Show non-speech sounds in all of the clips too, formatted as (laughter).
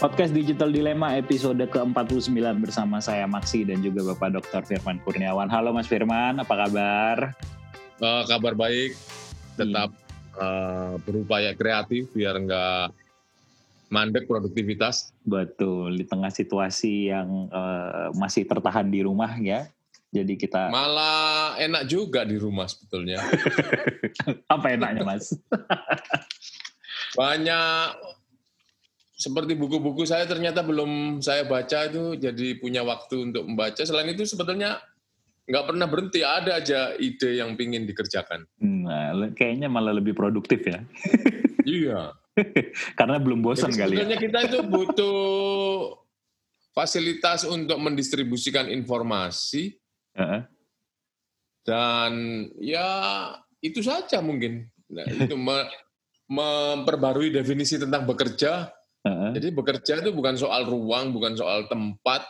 Podcast Digital Dilema episode ke-49 bersama saya Maksi dan juga Bapak Dr. Firman Kurniawan. Halo Mas Firman, apa kabar? Uh, kabar baik, tetap uh, berupaya kreatif biar nggak mandek produktivitas. Betul, di tengah situasi yang uh, masih tertahan di rumah ya. Jadi kita malah enak juga di rumah sebetulnya. (laughs) apa enaknya Mas? (laughs) Banyak seperti buku-buku saya ternyata belum saya baca itu jadi punya waktu untuk membaca. Selain itu sebetulnya nggak pernah berhenti, ada aja ide yang pingin dikerjakan. Nah, kayaknya malah lebih produktif ya. (laughs) iya. Karena belum bosan kali ya. Sebetulnya kita itu butuh fasilitas untuk mendistribusikan informasi. Uh -huh. Dan ya itu saja mungkin. Nah, itu memperbarui definisi tentang bekerja Uh-huh. Jadi bekerja itu bukan soal ruang, bukan soal tempat,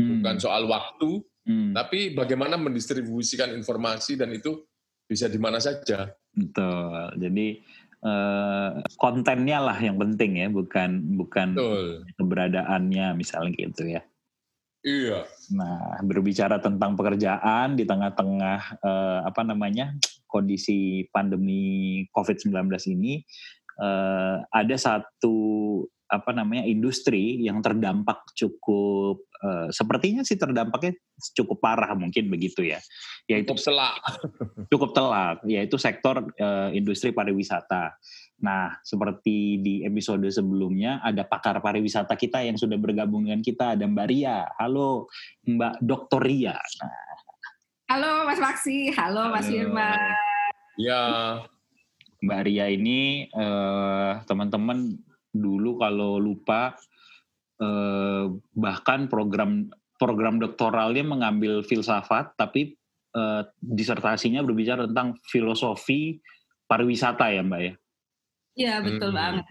hmm. bukan soal waktu, hmm. tapi bagaimana mendistribusikan informasi dan itu bisa di mana saja. Betul. Jadi uh, kontennya lah yang penting ya, bukan bukan Betul. keberadaannya misalnya gitu ya. Iya. Nah, berbicara tentang pekerjaan di tengah-tengah uh, apa namanya kondisi pandemi COVID-19 ini, uh, ada satu apa namanya industri yang terdampak cukup uh, sepertinya sih terdampaknya cukup parah mungkin begitu ya. Yaitu cukup telak. (laughs) Cukup telak yaitu sektor uh, industri pariwisata. Nah seperti di episode sebelumnya ada pakar pariwisata kita yang sudah bergabung dengan kita ada Mbak Ria. Halo Mbak Dokter Ria. Nah. halo Mas Maksi. Halo Mas Firman ya Mbak Ria ini uh, teman-teman dulu kalau lupa uh, bahkan program program doktoralnya mengambil filsafat tapi uh, disertasinya berbicara tentang filosofi pariwisata ya Mbak ya. Iya betul hmm. banget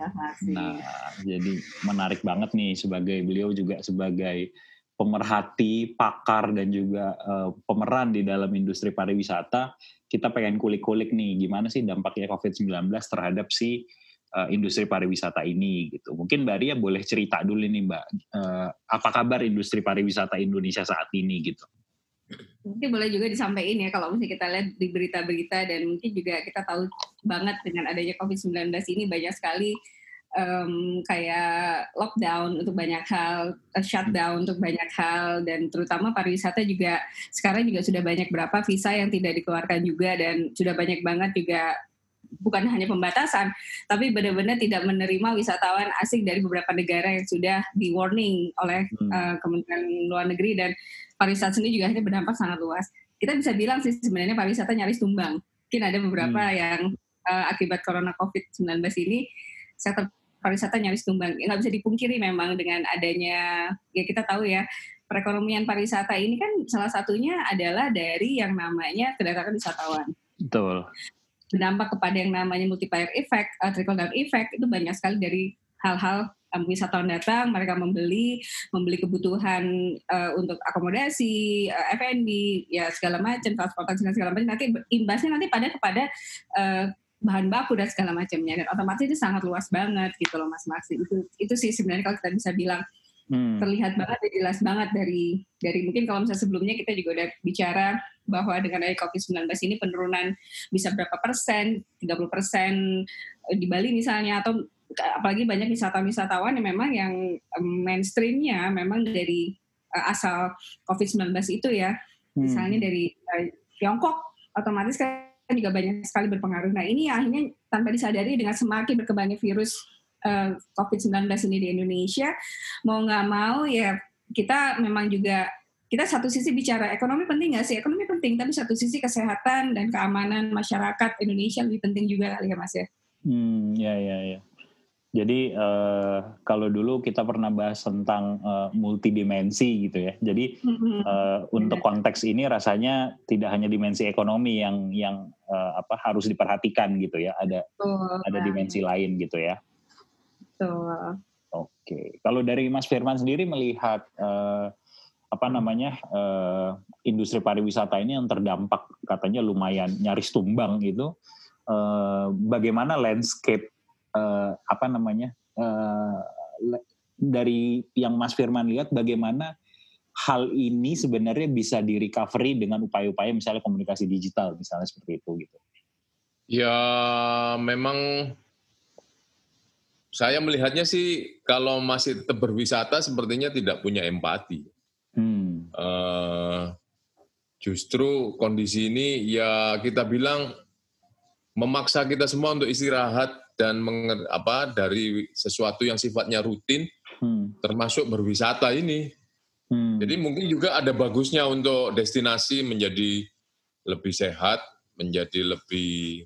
Nah jadi menarik banget nih sebagai beliau juga sebagai pemerhati, pakar dan juga uh, pemeran di dalam industri pariwisata kita pengen kulik-kulik nih gimana sih dampaknya COVID-19 terhadap si uh, industri pariwisata ini gitu. Mungkin Mbak Ria boleh cerita dulu nih Mbak, uh, apa kabar industri pariwisata Indonesia saat ini gitu? Mungkin boleh juga disampaikan ya kalau misalnya kita lihat di berita-berita dan mungkin juga kita tahu banget dengan adanya COVID-19 ini banyak sekali um, kayak lockdown untuk banyak hal, uh, shutdown untuk banyak hal, dan terutama pariwisata juga sekarang juga sudah banyak berapa visa yang tidak dikeluarkan juga dan sudah banyak banget juga bukan hanya pembatasan, tapi benar-benar tidak menerima wisatawan asing dari beberapa negara yang sudah di warning oleh hmm. uh, Kementerian Luar Negeri dan pariwisata sendiri juga akhirnya berdampak sangat luas. Kita bisa bilang sih sebenarnya pariwisata nyaris tumbang. Mungkin ada beberapa hmm. yang uh, akibat corona COVID-19 ini sektor pariwisata nyaris tumbang. Nggak bisa dipungkiri memang dengan adanya ya kita tahu ya perekonomian pariwisata ini kan salah satunya adalah dari yang namanya kedatangan wisatawan. Betul. Berdampak kepada yang namanya multiplier effect, uh, trickle down effect itu banyak sekali dari hal-hal um, wisatawan datang, mereka membeli, membeli kebutuhan uh, untuk akomodasi, uh, F&B, ya segala macam, transportasi dan segala macam. Nanti imbasnya nanti pada kepada uh, bahan baku dan segala macamnya dan otomatis itu sangat luas banget gitu loh Mas Maksi itu itu sih sebenarnya kalau kita bisa bilang hmm. terlihat banget dan jelas banget dari dari mungkin kalau misalnya sebelumnya kita juga udah bicara bahwa dengan ada COVID-19 ini penurunan bisa berapa persen 30 persen di Bali misalnya atau apalagi banyak wisatawan-wisatawan yang memang yang mainstreamnya memang dari uh, asal COVID-19 itu ya hmm. misalnya dari uh, Tiongkok otomatis kan juga banyak sekali berpengaruh. Nah ini akhirnya tanpa disadari dengan semakin berkembangnya virus uh, eh, COVID-19 ini di Indonesia, mau nggak mau ya kita memang juga kita satu sisi bicara ekonomi penting nggak sih? Ekonomi penting, tapi satu sisi kesehatan dan keamanan masyarakat Indonesia lebih penting juga kali ya Mas ya. Hmm, ya ya ya. Jadi uh, kalau dulu kita pernah bahas tentang uh, multidimensi gitu ya. Jadi uh, untuk konteks ini rasanya tidak hanya dimensi ekonomi yang yang uh, apa harus diperhatikan gitu ya. Ada oh, ada dimensi lain gitu ya. Betul. Oke. Kalau dari Mas Firman sendiri melihat uh, apa namanya uh, industri pariwisata ini yang terdampak katanya lumayan nyaris tumbang gitu. Uh, bagaimana landscape uh, apa namanya uh, dari yang Mas Firman lihat bagaimana hal ini sebenarnya bisa di recovery dengan upaya-upaya misalnya komunikasi digital misalnya seperti itu gitu. Ya memang saya melihatnya sih kalau masih berwisata sepertinya tidak punya empati. Hmm. Uh, justru kondisi ini ya kita bilang memaksa kita semua untuk istirahat dan menger, apa dari sesuatu yang sifatnya rutin, hmm. termasuk berwisata ini. Hmm. Jadi mungkin juga ada bagusnya untuk destinasi menjadi lebih sehat, menjadi lebih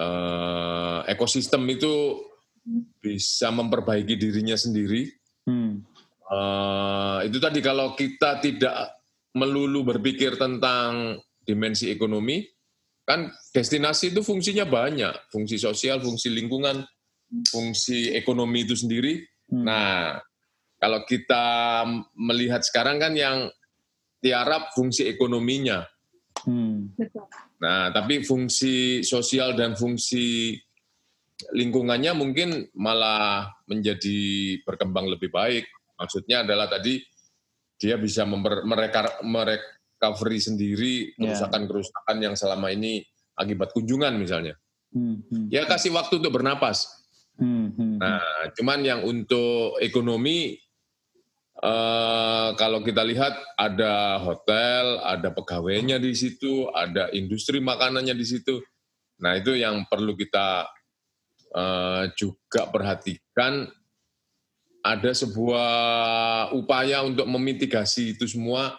uh, ekosistem itu bisa memperbaiki dirinya sendiri. Hmm. Uh, itu tadi kalau kita tidak melulu berpikir tentang dimensi ekonomi, kan destinasi itu fungsinya banyak, fungsi sosial, fungsi lingkungan, fungsi ekonomi itu sendiri. Hmm. Nah, kalau kita melihat sekarang kan yang tiarap fungsi ekonominya. Hmm. Nah, tapi fungsi sosial dan fungsi lingkungannya mungkin malah menjadi berkembang lebih baik. Maksudnya adalah tadi dia bisa mereka recovery sendiri ya. kerusakan-kerusakan yang selama ini akibat kunjungan misalnya. Hmm, hmm. Ya kasih waktu untuk bernapas. Hmm, hmm, nah, cuman yang untuk ekonomi Uh, kalau kita lihat ada hotel, ada pegawainya di situ, ada industri makanannya di situ. Nah itu yang perlu kita uh, juga perhatikan. Ada sebuah upaya untuk memitigasi itu semua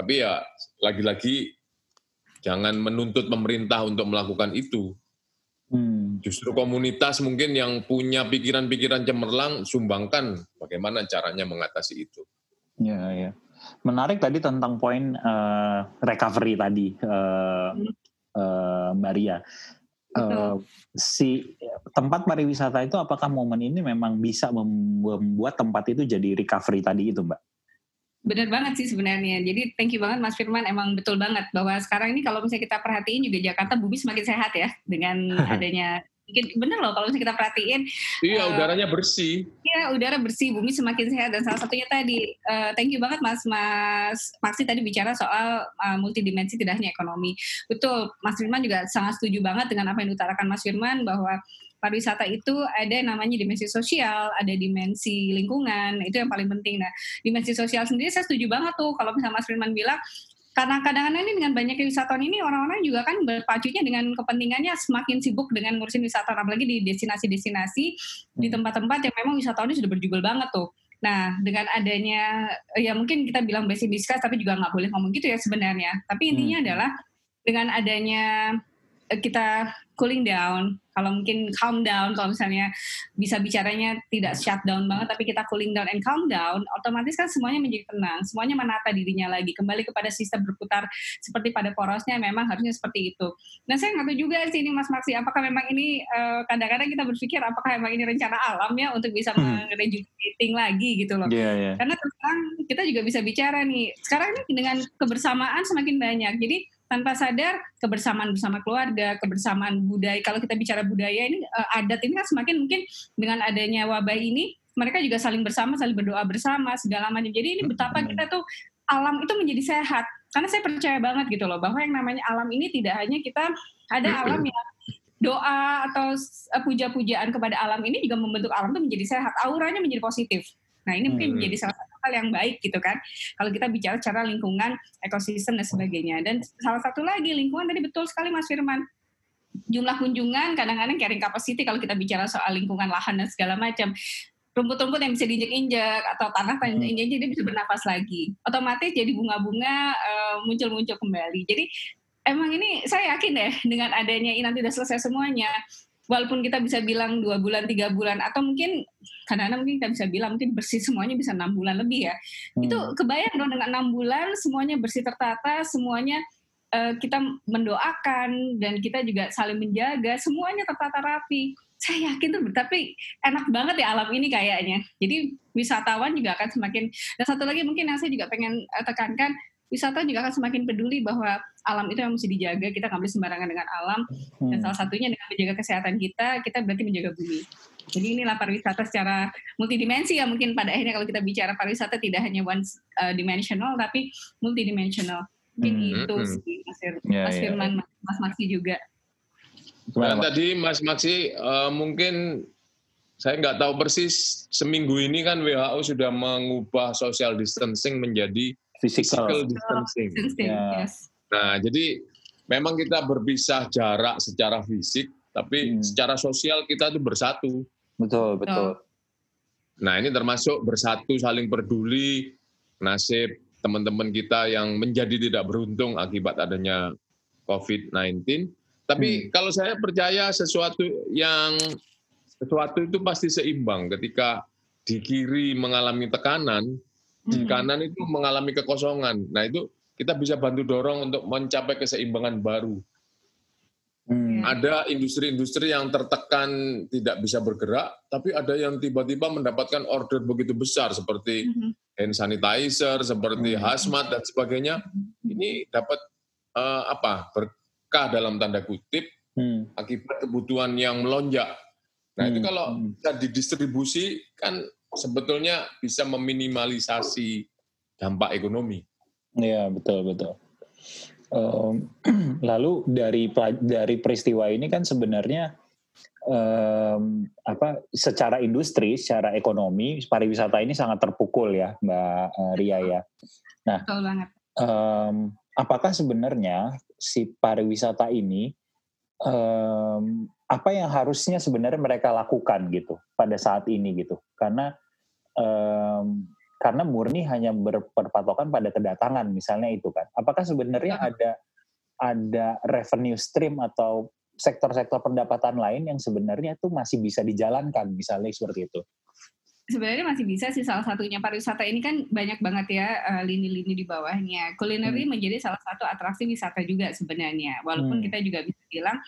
tapi ya lagi-lagi jangan menuntut pemerintah untuk melakukan itu. Hmm. Justru komunitas mungkin yang punya pikiran-pikiran cemerlang sumbangkan bagaimana caranya mengatasi itu. Ya, ya. Menarik tadi tentang poin uh, recovery tadi, uh, uh, Mbak Ria. Uh, si tempat pariwisata itu apakah momen ini memang bisa membuat tempat itu jadi recovery tadi itu, Mbak? Benar banget sih sebenarnya. Jadi thank you banget Mas Firman. Emang betul banget bahwa sekarang ini kalau misalnya kita perhatiin juga Jakarta bumi semakin sehat ya dengan (laughs) adanya bener loh kalau misalnya kita perhatiin. Iya, uh, udaranya bersih. Iya, udara bersih, bumi semakin sehat dan salah satunya tadi uh, thank you banget Mas Mas Maksi tadi bicara soal uh, multidimensi tidak hanya ekonomi. Betul, Mas Firman juga sangat setuju banget dengan apa yang diutarakan Mas Firman bahwa pariwisata itu ada namanya dimensi sosial, ada dimensi lingkungan, itu yang paling penting. Nah, dimensi sosial sendiri saya setuju banget tuh kalau misalnya Mas Firman bilang karena kadang-kadang ini dengan banyaknya wisatawan ini orang-orang juga kan berpacunya dengan kepentingannya semakin sibuk dengan ngurusin wisatawan apalagi di destinasi-destinasi di hmm. tempat-tempat yang memang wisatawan sudah berjubel banget tuh. Nah, dengan adanya ya mungkin kita bilang basic discuss tapi juga nggak boleh ngomong gitu ya sebenarnya. Tapi intinya hmm. adalah dengan adanya eh, kita cooling down, kalau mungkin calm down, kalau misalnya bisa bicaranya tidak shutdown banget, tapi kita cooling down and calm down, otomatis kan semuanya menjadi tenang, semuanya menata dirinya lagi, kembali kepada sistem berputar seperti pada porosnya, memang harusnya seperti itu. Nah saya nggak tahu juga sih ini Mas Maksi, apakah memang ini kadang eh, kadang-kadang kita berpikir apakah memang ini rencana alam ya untuk bisa hmm. merejuvenating lagi gitu loh. Yeah, yeah. Karena sekarang kita juga bisa bicara nih, sekarang ini dengan kebersamaan semakin banyak, jadi tanpa sadar kebersamaan bersama keluarga, kebersamaan budaya. Kalau kita bicara budaya ini uh, adat ini kan semakin mungkin dengan adanya wabah ini mereka juga saling bersama, saling berdoa bersama segala macam. Jadi ini betapa kita tuh alam itu menjadi sehat. Karena saya percaya banget gitu loh bahwa yang namanya alam ini tidak hanya kita ada alam yang doa atau eh, puja-pujaan kepada alam ini juga membentuk alam itu menjadi sehat, auranya menjadi positif. Nah ini mungkin menjadi salah satu hal yang baik gitu kan. Kalau kita bicara cara lingkungan, ekosistem dan sebagainya. Dan salah satu lagi lingkungan tadi betul sekali Mas Firman. Jumlah kunjungan kadang-kadang carrying capacity kalau kita bicara soal lingkungan lahan dan segala macam rumput-rumput yang bisa diinjek-injek atau tanah yang injek dia bisa bernapas lagi. Otomatis jadi bunga-bunga uh, muncul-muncul kembali. Jadi emang ini saya yakin deh dengan adanya ini nanti sudah selesai semuanya walaupun kita bisa bilang dua bulan tiga bulan atau mungkin kadang-kadang mungkin kita bisa bilang mungkin bersih semuanya bisa enam bulan lebih ya. Hmm. itu kebayang dong dengan enam bulan semuanya bersih tertata semuanya uh, kita mendoakan dan kita juga saling menjaga semuanya tertata rapi. Saya yakin tuh tapi enak banget ya alam ini kayaknya. Jadi wisatawan juga akan semakin dan satu lagi mungkin yang saya juga pengen eh, tekankan wisata juga akan semakin peduli bahwa alam itu yang mesti dijaga. Kita nggak boleh sembarangan dengan alam. Dan hmm. salah satunya dengan menjaga kesehatan kita, kita berarti menjaga bumi. Jadi inilah pariwisata secara multidimensi ya mungkin pada akhirnya kalau kita bicara pariwisata tidak hanya one uh, dimensional tapi multidimensional. Mungkin hmm. itu hmm. sih Mas, ya, Mas ya. Firman, ya. Mas Maksi juga. Nah, tadi Mas Maksi uh, mungkin saya nggak tahu persis seminggu ini kan WHO sudah mengubah social distancing menjadi physical, physical distancing. Yeah. Yes. Nah, jadi memang kita berpisah jarak secara fisik, tapi hmm. secara sosial kita itu bersatu. Betul, betul. Nah, ini termasuk bersatu, saling peduli, nasib teman-teman kita yang menjadi tidak beruntung akibat adanya COVID-19. Tapi hmm. kalau saya percaya sesuatu yang sesuatu itu pasti seimbang ketika di kiri mengalami tekanan, di kanan itu mengalami kekosongan. Nah, itu kita bisa bantu dorong untuk mencapai keseimbangan baru. Hmm. Ada industri-industri yang tertekan tidak bisa bergerak, tapi ada yang tiba-tiba mendapatkan order begitu besar seperti hmm. hand sanitizer, seperti hmm. hazmat dan sebagainya. Ini dapat uh, apa berkah dalam tanda kutip hmm. akibat kebutuhan yang melonjak. Nah hmm. itu kalau hmm. bisa didistribusi kan sebetulnya bisa meminimalisasi dampak ekonomi. Iya betul betul. Um, (clears throat) lalu dari dari peristiwa ini kan sebenarnya um, apa secara industri, secara ekonomi pariwisata ini sangat terpukul ya, Mbak uh, Ria ya. Nah, Betul banget. Um, apakah sebenarnya si pariwisata ini um, apa yang harusnya sebenarnya mereka lakukan gitu pada saat ini gitu? Karena um, karena murni hanya berpatokan pada kedatangan misalnya itu kan. Apakah sebenarnya ada ada revenue stream atau sektor-sektor pendapatan lain yang sebenarnya itu masih bisa dijalankan misalnya seperti itu? sebenarnya masih bisa sih salah satunya pariwisata ini kan banyak banget ya uh, lini-lini di bawahnya. Culinary hmm. menjadi salah satu atraksi wisata juga sebenarnya. Walaupun hmm. kita juga bisa bilang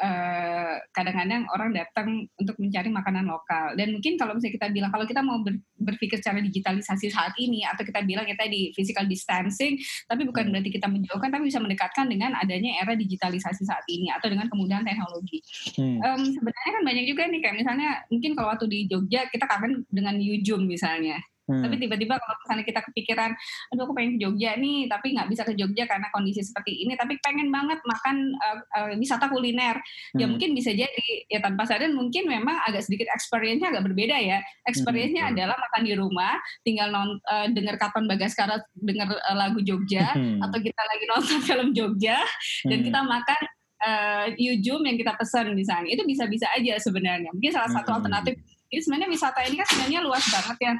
eh, kadang-kadang orang datang untuk mencari makanan lokal. Dan mungkin kalau misalnya kita bilang kalau kita mau ber, berpikir secara digitalisasi saat ini atau kita bilang kita di physical distancing, tapi bukan hmm. berarti kita menjauhkan, tapi bisa mendekatkan dengan adanya era digitalisasi saat ini atau dengan kemudahan teknologi. Hmm. Um, sebenarnya kan banyak juga nih kayak misalnya mungkin kalau waktu di Jogja kita kangen dengan dengan Yujum misalnya. Hmm. Tapi tiba-tiba kalau misalnya kita kepikiran, aduh aku pengen ke Jogja nih, tapi nggak bisa ke Jogja karena kondisi seperti ini, tapi pengen banget makan uh, uh, wisata kuliner, ya hmm. ya mungkin bisa jadi ya tanpa sadar mungkin memang agak sedikit experience-nya agak berbeda ya. Experience-nya hmm. adalah makan di rumah, tinggal non, uh, dengar Katon Bagaskara dengar uh, lagu Jogja, hmm. atau kita lagi nonton (laughs) film Jogja, hmm. dan kita makan uh, yujum yang kita pesan misalnya, itu bisa-bisa aja sebenarnya. Mungkin salah satu hmm. alternatif jadi sebenarnya wisata ini kan sebenarnya luas banget ya.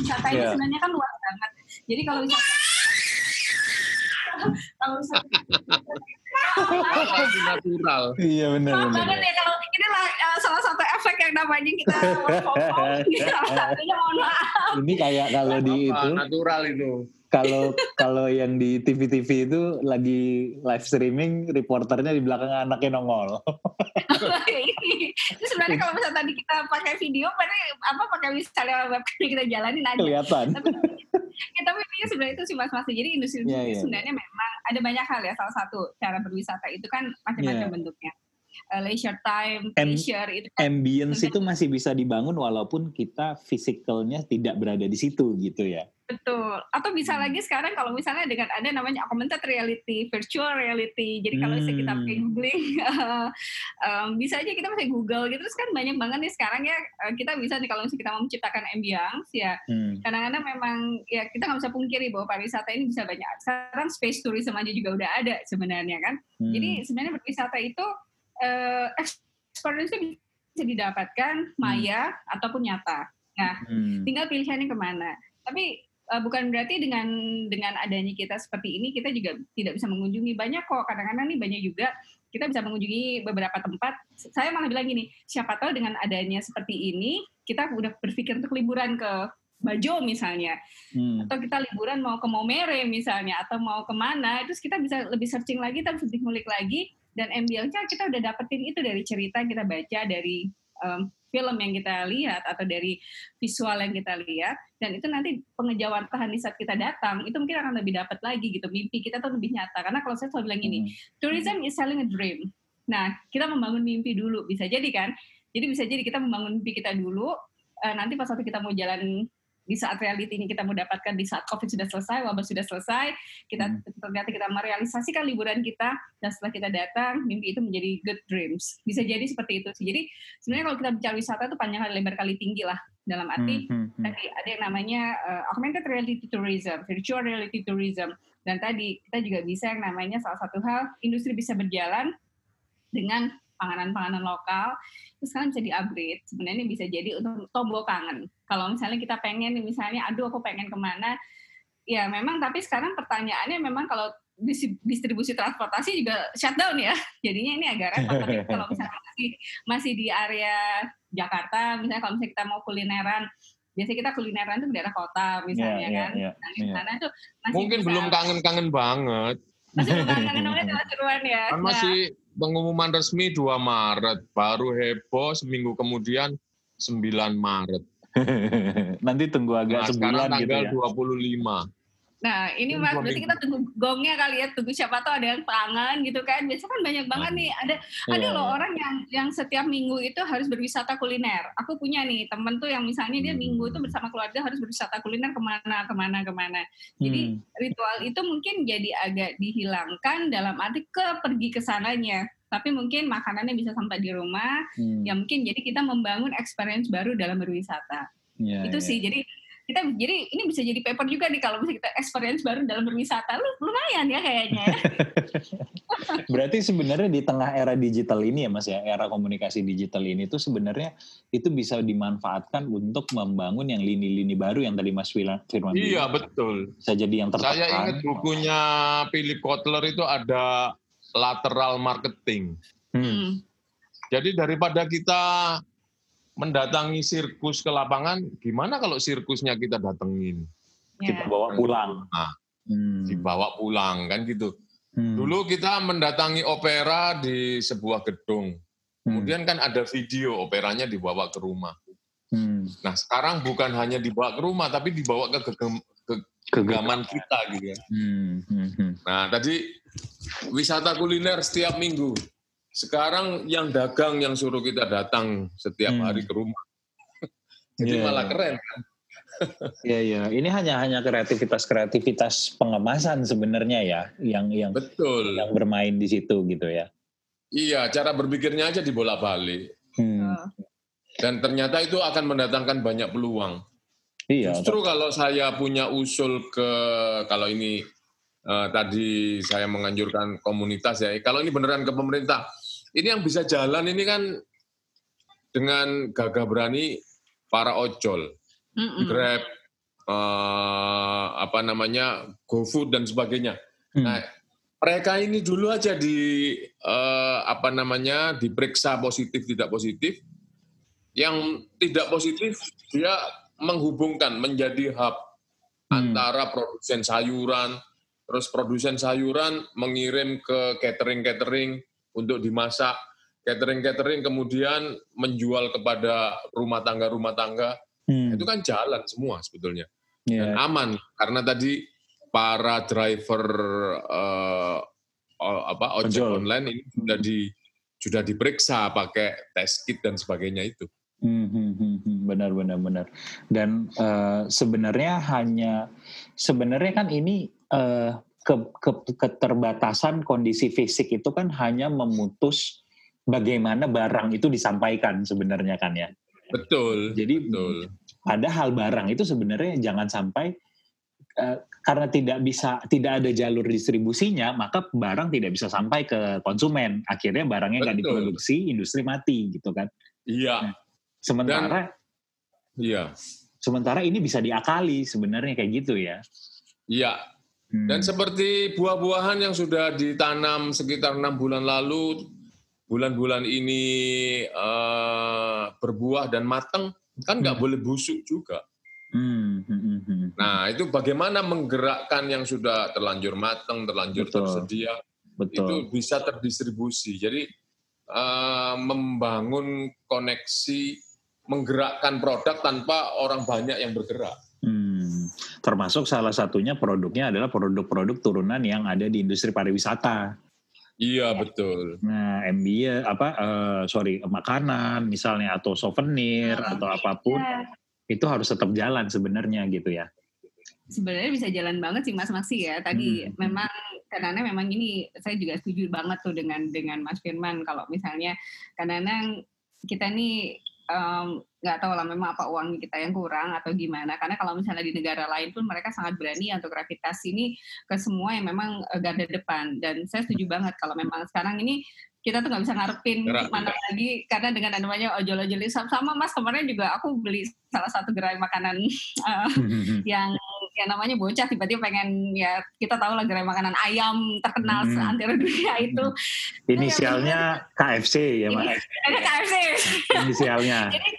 Wisata ini yeah. sebenarnya kan luas banget. Jadi kalau wisata kalau wisata natural. Iya benar. benar. banget ya kalau ini lah uh, salah satu efek yang namanya kita work from home. (laughs) Ini kayak kalau di itu natural itu kalau kalau yang di TV-TV itu lagi live streaming, reporternya di belakang anaknya nongol. itu sebenarnya kalau misalnya tadi kita pakai video, berarti apa pakai misalnya webcam kita jalanin aja. Kelihatan. Tapi, ya, tapi ini sebenarnya itu sih mas-mas. Jadi industri yeah, yeah. sebenarnya memang ada banyak hal ya. Salah satu cara berwisata itu kan macam-macam yeah. bentuknya uh, leisure time, leisure itu kan ambience itu masih bisa dibangun walaupun kita fisikalnya tidak berada di situ gitu ya. Betul. Atau bisa hmm. lagi sekarang kalau misalnya dengan ada namanya augmented reality, virtual reality. Jadi kalau misalnya kita pakai hmm. googling, um, (laughs) bisa aja kita pakai Google gitu. Terus kan banyak banget nih sekarang ya eh, kita bisa nih kalau misalnya kita mau menciptakan ambience ya. Hmm. Kadang-kadang memang ya kita nggak bisa pungkiri bahwa pariwisata ini bisa banyak. Sekarang space tourism aja juga udah ada sebenarnya kan. Hmm. Jadi sebenarnya berwisata itu uh, experience bisa didapatkan maya hmm. ataupun nyata. Nah, hmm. tinggal pilihannya ke mana. Tapi uh, bukan berarti dengan dengan adanya kita seperti ini kita juga tidak bisa mengunjungi banyak kok kadang-kadang nih banyak juga kita bisa mengunjungi beberapa tempat saya malah bilang gini siapa tahu dengan adanya seperti ini kita udah berpikir untuk liburan ke Bajo misalnya, hmm. atau kita liburan mau ke Momere misalnya, atau mau ke mana, terus kita bisa lebih searching lagi, kita bisa lebih ngulik lagi, dan ambilnya kita udah dapetin itu dari cerita kita baca, dari um, film yang kita lihat atau dari visual yang kita lihat. Dan itu nanti pengejauhan tahan di saat kita datang itu mungkin akan lebih dapat lagi gitu mimpi kita tuh lebih nyata. Karena kalau saya selalu bilang ini hmm. tourism is selling a dream. Nah kita membangun mimpi dulu bisa jadi kan? Jadi bisa jadi kita membangun mimpi kita dulu, uh, nanti pas waktu kita mau jalan di saat reality ini kita mau dapatkan di saat COVID sudah selesai, wabah sudah selesai, kita hmm. ternyata kita merealisasikan liburan kita dan setelah kita datang, mimpi itu menjadi good dreams. Bisa jadi seperti itu sih. Jadi sebenarnya kalau kita bicara wisata itu panjang kali lebar kali tinggi lah dalam arti hmm, hmm, hmm. tadi ada yang namanya uh, augmented reality tourism, virtual reality tourism dan tadi kita juga bisa yang namanya salah satu hal industri bisa berjalan dengan panganan-panganan lokal itu sekarang bisa di-upgrade. Sebenarnya ini bisa jadi untuk tombol kangen. Kalau misalnya kita pengen misalnya, aduh aku pengen ke mana, ya memang tapi sekarang pertanyaannya memang kalau distribusi transportasi juga shutdown ya. Jadinya ini agak repot. Tapi (laughs) kalau misalnya masih, masih di area Jakarta, misalnya kalau misalnya kita mau kulineran, biasanya kita kulineran itu di daerah kota misalnya yeah, kan. Yeah, yeah, nah, di sana yeah. tuh masih Mungkin bisa, belum kangen-kangen banget. Masih ya. Kan masih nah, pengumuman resmi 2 Maret, baru heboh seminggu kemudian 9 Maret. (laughs) Nanti tunggu agak nah, sebulan gitu ya. tanggal 25. Nah, ini Mas, berarti kita tunggu gongnya kali ya, tunggu siapa tahu ada yang tangan gitu kan. Biasanya kan banyak banget nih, ada yeah. ada loh orang yang yang setiap minggu itu harus berwisata kuliner. Aku punya nih temen tuh yang misalnya dia minggu itu bersama keluarga harus berwisata kuliner ke mana, ke mana, ke mana. Jadi hmm. ritual itu mungkin jadi agak dihilangkan dalam arti ke pergi ke sananya. Tapi mungkin makanannya bisa sampai di rumah. Hmm. Ya mungkin jadi kita membangun experience baru dalam berwisata. Yeah, itu yeah. sih. Jadi kita jadi ini bisa jadi paper juga nih kalau misalnya kita experience baru dalam berwisata lu lumayan ya kayaknya ya. (laughs) Berarti sebenarnya di tengah era digital ini ya Mas ya, era komunikasi digital ini tuh sebenarnya itu bisa dimanfaatkan untuk membangun yang lini-lini baru yang tadi Mas Firman Iya, betul. Bisa jadi yang tertekan. Saya ingat bukunya Philip Kotler itu ada lateral marketing. Hmm. Jadi daripada kita mendatangi sirkus ke lapangan, gimana kalau sirkusnya kita datengin? Ya. Kita bawa pulang. Nah, hmm. Dibawa pulang kan gitu. Hmm. Dulu kita mendatangi opera di sebuah gedung. Hmm. Kemudian kan ada video operanya dibawa ke rumah. Hmm. Nah sekarang bukan hanya dibawa ke rumah, tapi dibawa ke gegem, ke kegaman kita gitu ya. Hmm. Hmm. hmm. Nah tadi wisata kuliner setiap minggu. Sekarang yang dagang yang suruh kita datang setiap hmm. hari ke rumah. (laughs) Jadi yeah. malah keren kan. (laughs) Iya iya, ini hanya hanya kreativitas kreativitas pengemasan sebenarnya ya, yang yang betul yang bermain di situ gitu ya. Iya, cara berpikirnya aja dibolak balik. Hmm. Dan ternyata itu akan mendatangkan banyak peluang. Iya. Justru kalau saya punya usul ke kalau ini uh, tadi saya menganjurkan komunitas ya, kalau ini beneran ke pemerintah, ini yang bisa jalan ini kan dengan gagah berani para ojol, mm -mm. Grab, uh, apa namanya, GoFood dan sebagainya. Mm. Nah, mereka ini dulu aja di uh, apa namanya diperiksa positif tidak positif. Yang tidak positif dia menghubungkan menjadi hub mm. antara produsen sayuran, terus produsen sayuran mengirim ke catering-catering untuk dimasak, catering-catering kemudian menjual kepada rumah tangga-rumah tangga, hmm. itu kan jalan semua sebetulnya. Yeah. Dan aman, karena tadi para driver uh, apa ojek online ini sudah di sudah diperiksa pakai test kit dan sebagainya itu. Hmm, hmm, hmm, hmm. benar benar benar. Dan uh, sebenarnya hanya sebenarnya kan ini uh, ke, ke, keterbatasan kondisi fisik itu kan hanya memutus bagaimana barang itu disampaikan sebenarnya kan ya. Betul. Jadi betul. padahal barang itu sebenarnya jangan sampai uh, karena tidak bisa tidak ada jalur distribusinya maka barang tidak bisa sampai ke konsumen. Akhirnya barangnya nggak diproduksi, industri mati gitu kan. Iya. Nah, sementara Dan, iya. Sementara ini bisa diakali sebenarnya kayak gitu ya. Iya, dan hmm. seperti buah-buahan yang sudah ditanam sekitar enam bulan lalu, bulan-bulan ini uh, berbuah dan matang, kan nggak hmm. boleh busuk juga. Hmm. Nah, itu bagaimana menggerakkan yang sudah terlanjur matang, terlanjur Betul. tersedia, Betul. itu bisa terdistribusi. Jadi uh, membangun koneksi, menggerakkan produk tanpa orang banyak yang bergerak. Hmm, termasuk salah satunya produknya adalah produk-produk turunan yang ada di industri pariwisata. Iya betul. Nah MBA apa uh, sorry makanan misalnya atau souvenir nah, atau apa pun ya. itu harus tetap jalan sebenarnya gitu ya. Sebenarnya bisa jalan banget sih Mas Maksi ya. Tadi hmm. memang karena memang ini saya juga setuju banget tuh dengan dengan Mas Firman kalau misalnya karena kita nih nggak um, tahu lah memang apa uang kita yang kurang atau gimana. Karena kalau misalnya di negara lain pun mereka sangat berani untuk gravitasi ini ke semua yang memang uh, garda depan. Dan saya setuju banget kalau memang sekarang ini kita tuh nggak bisa ngarepin Gerak, mana lagi. Karena dengan namanya ojol-ojol sama mas kemarin juga aku beli salah satu gerai makanan uh, (laughs) (laughs) yang yang namanya bocah tiba-tiba pengen ya kita tahu lah gerai makanan ayam terkenal hmm. seantero dunia itu. Inisialnya KFC ya mas. Ada KFC inisialnya. (laughs) Jadi,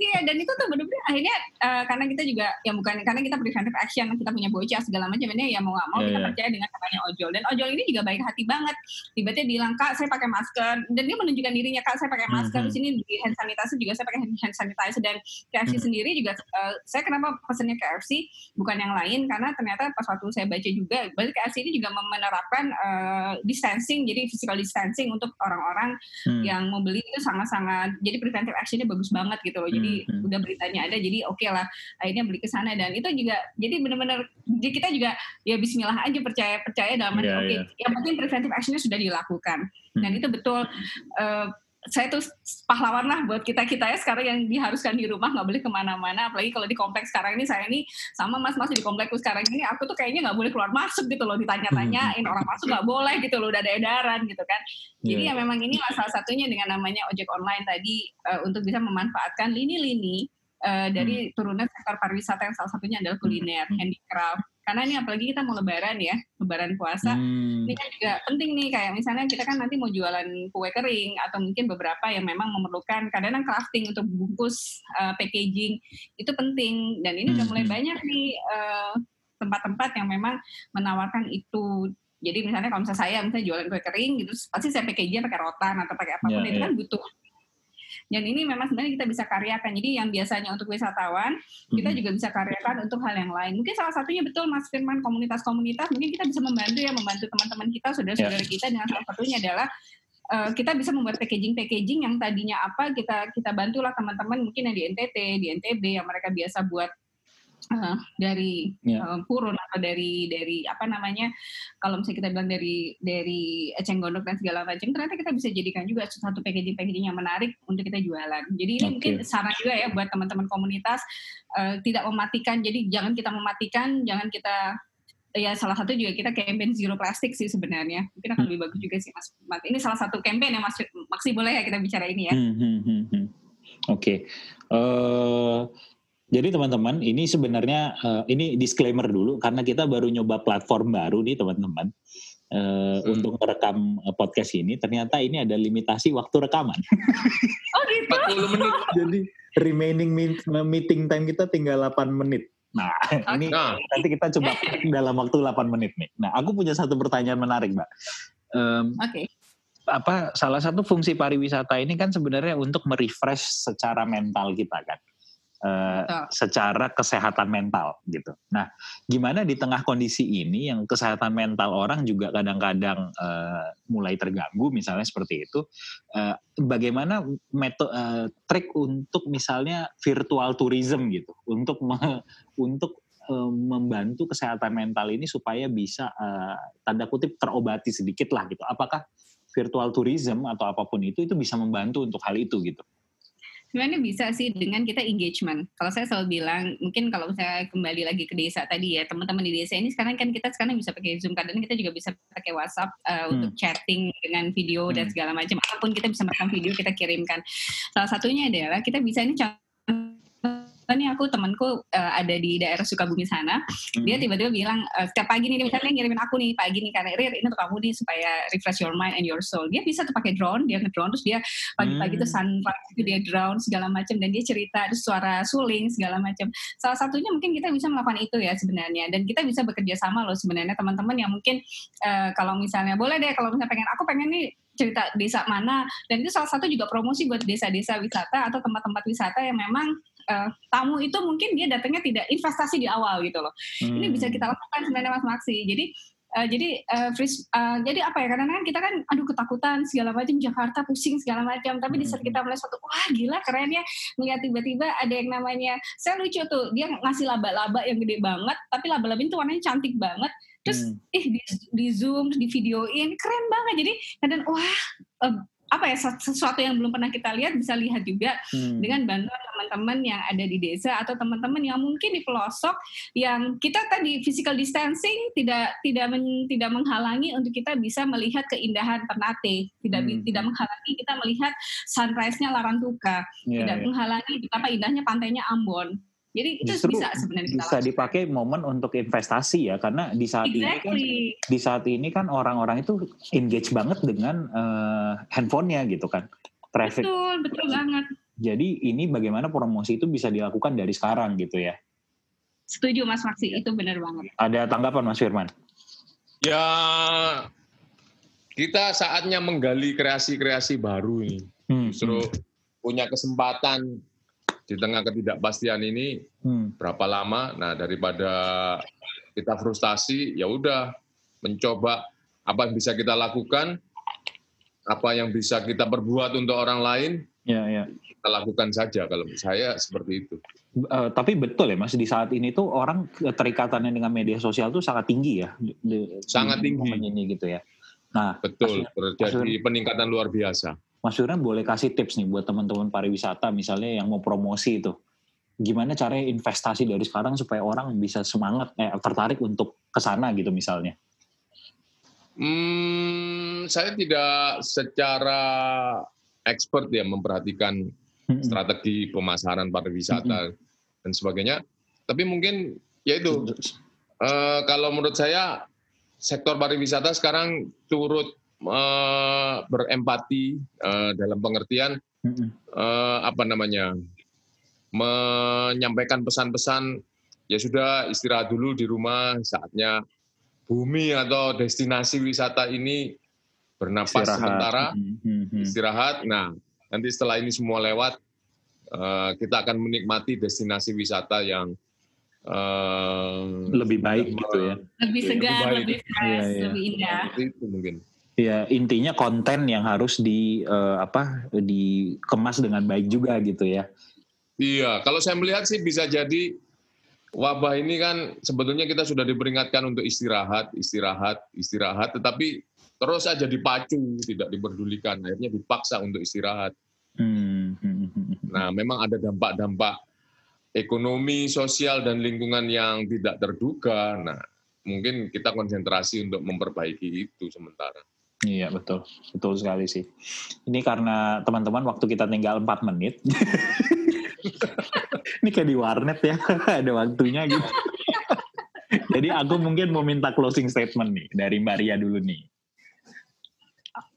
iya dan itu tuh benar-benar akhirnya uh, karena kita juga ya bukan karena kita preventive action kita punya bocah segala macam ini ya mau nggak mau yeah, kita yeah. percaya dengan namanya ojol. Dan ojol ini juga baik hati banget. Tiba-tiba bilang kak saya pakai masker. Dan dia menunjukkan dirinya kak saya pakai masker mm -hmm. di sini di hand sanitizer juga saya pakai hand sanitizer. Dan KFC mm -hmm. sendiri juga uh, saya kenapa pesennya KFC bukan yang lain karena ternyata pas waktu saya baca juga berarti KFC ini juga menerapkan uh, distancing jadi physical distancing untuk orang-orang hmm. yang mau beli itu sangat-sangat jadi preventive actionnya bagus banget gitu loh jadi hmm. udah beritanya ada jadi oke okay lah akhirnya beli ke sana dan itu juga jadi benar-benar kita juga ya Bismillah aja percaya percaya dalam yeah, oke okay, yeah. yang penting preventive actionnya sudah dilakukan hmm. dan itu betul uh, saya tuh pahlawan lah buat kita kita ya sekarang yang diharuskan di rumah nggak boleh ke mana-mana apalagi kalau di kompleks sekarang ini saya ini sama mas-mas di kompleks sekarang ini aku tuh kayaknya nggak boleh keluar masuk gitu loh ditanya-tanyain orang masuk nggak boleh gitu loh udah ada edaran gitu kan jadi yeah. ya memang ini salah satunya dengan namanya ojek online tadi uh, untuk bisa memanfaatkan lini-lini uh, dari hmm. turunan sektor pariwisata yang salah satunya adalah kuliner, hmm. handicraft, karena ini apalagi kita mau lebaran ya lebaran puasa hmm. ini kan juga penting nih kayak misalnya kita kan nanti mau jualan kue kering atau mungkin beberapa yang memang memerlukan kadang-kadang crafting untuk bungkus uh, packaging itu penting dan ini hmm. udah mulai hmm. banyak nih eh, tempat-tempat yang memang menawarkan itu jadi misalnya kalau misalnya saya misalnya jualan kue kering gitu pasti saya packagingnya pakai rotan atau pakai apa pun yeah, itu yeah. kan butuh dan ini memang sebenarnya kita bisa karyakan. Jadi yang biasanya untuk wisatawan, kita juga bisa karyakan untuk hal yang lain. Mungkin salah satunya betul Mas Firman komunitas-komunitas, mungkin kita bisa membantu ya membantu teman-teman kita, saudara-saudara ya. kita dengan salah satunya adalah uh, kita bisa membuat packaging-packaging yang tadinya apa kita kita bantulah teman-teman mungkin yang di NTT, di NTB yang mereka biasa buat uh, dari yeah. Ya. uh, purun atau dari dari apa namanya kalau misalnya kita bilang dari dari eceng gondok dan segala macam ternyata kita bisa jadikan juga satu packaging packaging yang menarik untuk kita jualan jadi ini okay. mungkin saran juga ya buat teman-teman komunitas uh, tidak mematikan jadi jangan kita mematikan jangan kita ya salah satu juga kita campaign zero plastik sih sebenarnya mungkin akan hmm. lebih bagus juga sih mas ini salah satu campaign yang mas maksi boleh ya kita bicara ini ya hmm, hmm, hmm, hmm. oke okay. uh, jadi teman-teman, ini sebenarnya uh, ini disclaimer dulu karena kita baru nyoba platform baru nih teman-teman. Uh, hmm. untuk merekam uh, podcast ini ternyata ini ada limitasi waktu rekaman. (laughs) Oh gitu. 40 menit. (laughs) Jadi remaining meeting time kita tinggal 8 menit. Nah, okay. ini nah. nanti kita coba (laughs) dalam waktu 8 menit nih. Nah, aku punya satu pertanyaan menarik, Mbak. Um, Oke. Okay. Apa salah satu fungsi pariwisata ini kan sebenarnya untuk merefresh secara mental kita kan uh, secara kesehatan mental gitu. Nah, gimana di tengah kondisi ini yang kesehatan mental orang juga kadang-kadang uh, mulai terganggu, misalnya seperti itu, uh, bagaimana metode uh, trik untuk misalnya virtual tourism gitu, untuk me, untuk membantu kesehatan mental ini supaya bisa uh, tanda kutip terobati sedikit lah gitu. Apakah virtual tourism atau apa pun itu itu bisa membantu untuk hal itu gitu? Sebenarnya bisa sih dengan kita engagement. Kalau saya selalu bilang, mungkin kalau saya kembali lagi ke desa tadi ya, teman-teman di desa ini sekarang kan kita sekarang bisa pakai Zoom, kadang kita juga bisa pakai WhatsApp uh, hmm. untuk chatting dengan video hmm. dan segala macam. Apa pun kita bisa merekam video kita kirimkan. Salah satunya adalah kita bisa ini nih aku temanku uh, ada di daerah Sukabumi sana hmm. dia tiba-tiba bilang uh, setiap pagi nih misalnya ngirimin aku nih pagi nih karena Rir ini untuk kamu nih supaya refresh your mind and your soul dia bisa tuh pakai drone dia ngedrone terus dia pagi-pagi hmm. tuh sunrise itu dia drone segala macam dan dia cerita terus suara suling segala macam salah satunya mungkin kita bisa melakukan itu ya sebenarnya dan kita bisa bekerja sama loh sebenarnya teman-teman yang mungkin uh, kalau misalnya boleh deh kalau misalnya pengen aku pengen nih cerita desa mana dan itu salah satu juga promosi buat desa-desa wisata atau tempat-tempat wisata yang memang uh, tamu itu mungkin dia datangnya tidak investasi di awal gitu loh. Hmm. Ini bisa kita lakukan sebenarnya Mas Maksi. Jadi Uh, jadi uh, freeze, uh, jadi apa ya karena kan kita kan aduh ketakutan segala macam Jakarta pusing segala macam tapi di saat kita melihat suatu wah gila keren ya melihat tiba-tiba ada yang namanya saya lucu tuh dia ngasih laba-laba yang gede banget tapi laba-laba itu warnanya cantik banget terus hmm. eh di, di zoom di videoin keren banget jadi kadang wah uh, apa ya sesuatu yang belum pernah kita lihat bisa lihat juga hmm. dengan bantuan teman-teman yang ada di desa atau teman-teman yang mungkin di pelosok yang kita tadi physical distancing tidak tidak men, tidak menghalangi untuk kita bisa melihat keindahan Ternate tidak hmm. tidak menghalangi kita melihat sunrise-nya Larantuka yeah, tidak yeah. menghalangi betapa indahnya pantainya Ambon jadi itu Justru bisa sebenarnya bisa dipakai momen untuk investasi ya karena di saat exactly. ini kan di saat ini kan orang-orang itu engage banget dengan uh, handphonenya gitu kan. Traffic. Betul, betul banget. Jadi ini bagaimana promosi itu bisa dilakukan dari sekarang gitu ya. Setuju Mas Maksi, itu benar banget. Ada tanggapan Mas Firman? Ya kita saatnya menggali kreasi-kreasi baru ini. Hmm. Justru hmm. punya kesempatan di tengah ketidakpastian ini hmm. berapa lama? Nah daripada kita frustasi, ya udah mencoba apa yang bisa kita lakukan, apa yang bisa kita perbuat untuk orang lain, ya, ya. kita lakukan saja. Kalau saya seperti itu. Uh, tapi betul ya mas di saat ini tuh orang keterikatannya dengan media sosial tuh sangat tinggi ya. Di, sangat di tinggi. Ini gitu ya. Nah betul terjadi peningkatan luar biasa. Mas Firman boleh kasih tips nih buat teman-teman pariwisata misalnya yang mau promosi itu. Gimana caranya investasi dari sekarang supaya orang bisa semangat, eh, tertarik untuk ke sana gitu misalnya? Hmm, saya tidak secara expert ya memperhatikan hmm. strategi pemasaran pariwisata hmm. dan sebagainya. Tapi mungkin ya itu uh, kalau menurut saya sektor pariwisata sekarang turut berempati uh, dalam pengertian uh, apa namanya menyampaikan pesan-pesan ya sudah istirahat dulu di rumah saatnya bumi atau destinasi wisata ini bernapas istirahat. sementara istirahat. Nah nanti setelah ini semua lewat uh, kita akan menikmati destinasi wisata yang lebih baik gitu ya. lebih segar lebih, lebih fresh ya, ya. lebih indah. Itu mungkin Ya intinya konten yang harus di uh, apa dikemas dengan baik juga gitu ya. Iya, kalau saya melihat sih bisa jadi wabah ini kan sebetulnya kita sudah diperingatkan untuk istirahat, istirahat, istirahat, tetapi terus saja dipacu, tidak diperdulikan, akhirnya dipaksa untuk istirahat. Hmm. Nah, memang ada dampak-dampak ekonomi, sosial, dan lingkungan yang tidak terduga. Nah, mungkin kita konsentrasi untuk memperbaiki itu sementara. Iya betul, betul sekali sih. Ini karena teman-teman waktu kita tinggal 4 menit. (laughs) ini kayak di warnet ya, (laughs) ada waktunya gitu. (laughs) Jadi aku mungkin mau minta closing statement nih dari Maria dulu nih.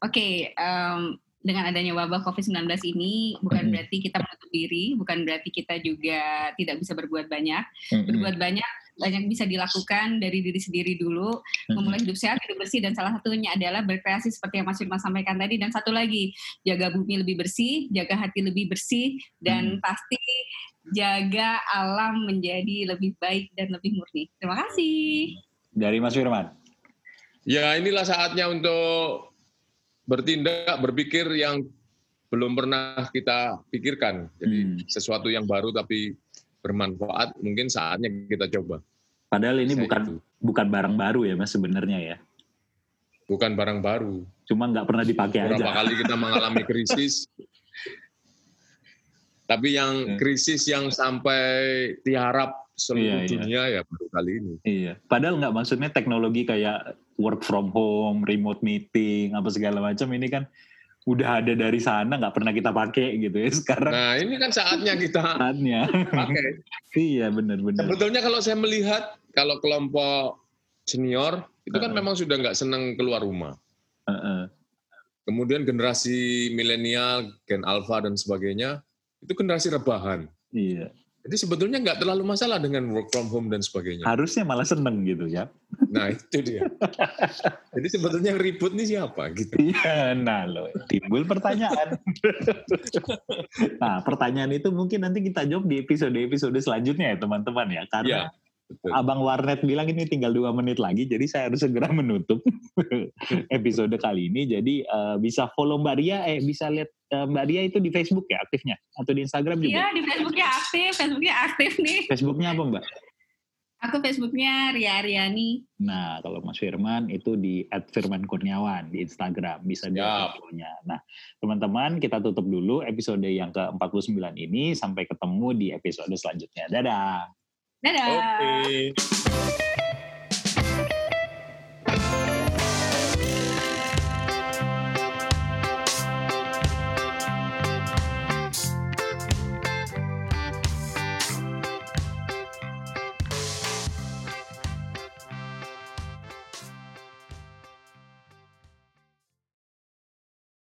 Oke, okay, um, dengan adanya wabah COVID-19 ini bukan berarti kita menutup diri, bukan berarti kita juga tidak bisa berbuat banyak. Berbuat banyak banyak bisa dilakukan dari diri sendiri dulu, memulai hidup sehat, hidup bersih, dan salah satunya adalah berkreasi seperti yang Mas Firman sampaikan tadi. Dan satu lagi, jaga bumi lebih bersih, jaga hati lebih bersih, dan hmm. pasti jaga alam menjadi lebih baik dan lebih murni. Terima kasih. Dari Mas Firman. Ya inilah saatnya untuk bertindak, berpikir yang belum pernah kita pikirkan. Jadi hmm. sesuatu yang baru tapi bermanfaat, mungkin saatnya kita coba. Padahal ini Saya bukan itu. bukan barang baru ya mas sebenarnya ya. Bukan barang baru. Cuma nggak pernah dipakai Berapa aja. Berapa kali kita mengalami (laughs) krisis. tapi yang ya. krisis yang sampai diharap seluruh iya, iya. dunia iya. ya baru kali ini. Iya. Padahal nggak maksudnya teknologi kayak work from home, remote meeting, apa segala macam ini kan udah ada dari sana nggak pernah kita pakai gitu ya sekarang. Nah ini kan saatnya kita saatnya pakai. (laughs) iya benar-benar. Sebetulnya kalau saya melihat kalau kelompok senior itu kan uh -uh. memang sudah nggak senang keluar rumah. Uh -uh. Kemudian generasi milenial, gen alpha dan sebagainya itu generasi rebahan. Iya. Jadi sebetulnya nggak terlalu masalah dengan work from home dan sebagainya. Harusnya malah seneng gitu ya. Nah itu dia. Jadi sebetulnya ribut nih siapa gitu. Iya, nah loh timbul pertanyaan. nah pertanyaan itu mungkin nanti kita jawab di episode-episode selanjutnya ya teman-teman ya. Karena ya, Abang Warnet bilang ini tinggal dua menit lagi, jadi saya harus segera menutup (laughs) episode kali ini. Jadi uh, bisa follow Mbak Ria, eh bisa lihat uh, Mbak Ria itu di Facebook ya aktifnya atau di Instagram juga? Iya di Facebooknya aktif, Facebooknya aktif nih. Facebooknya apa Mbak? Aku Facebooknya Ria Ariani. Nah, kalau Mas Firman itu di @firmankurniawan di Instagram bisa di follownya. Nah, teman-teman kita tutup dulu episode yang ke-49 ini sampai ketemu di episode selanjutnya. Dadah. Dadah. Okay.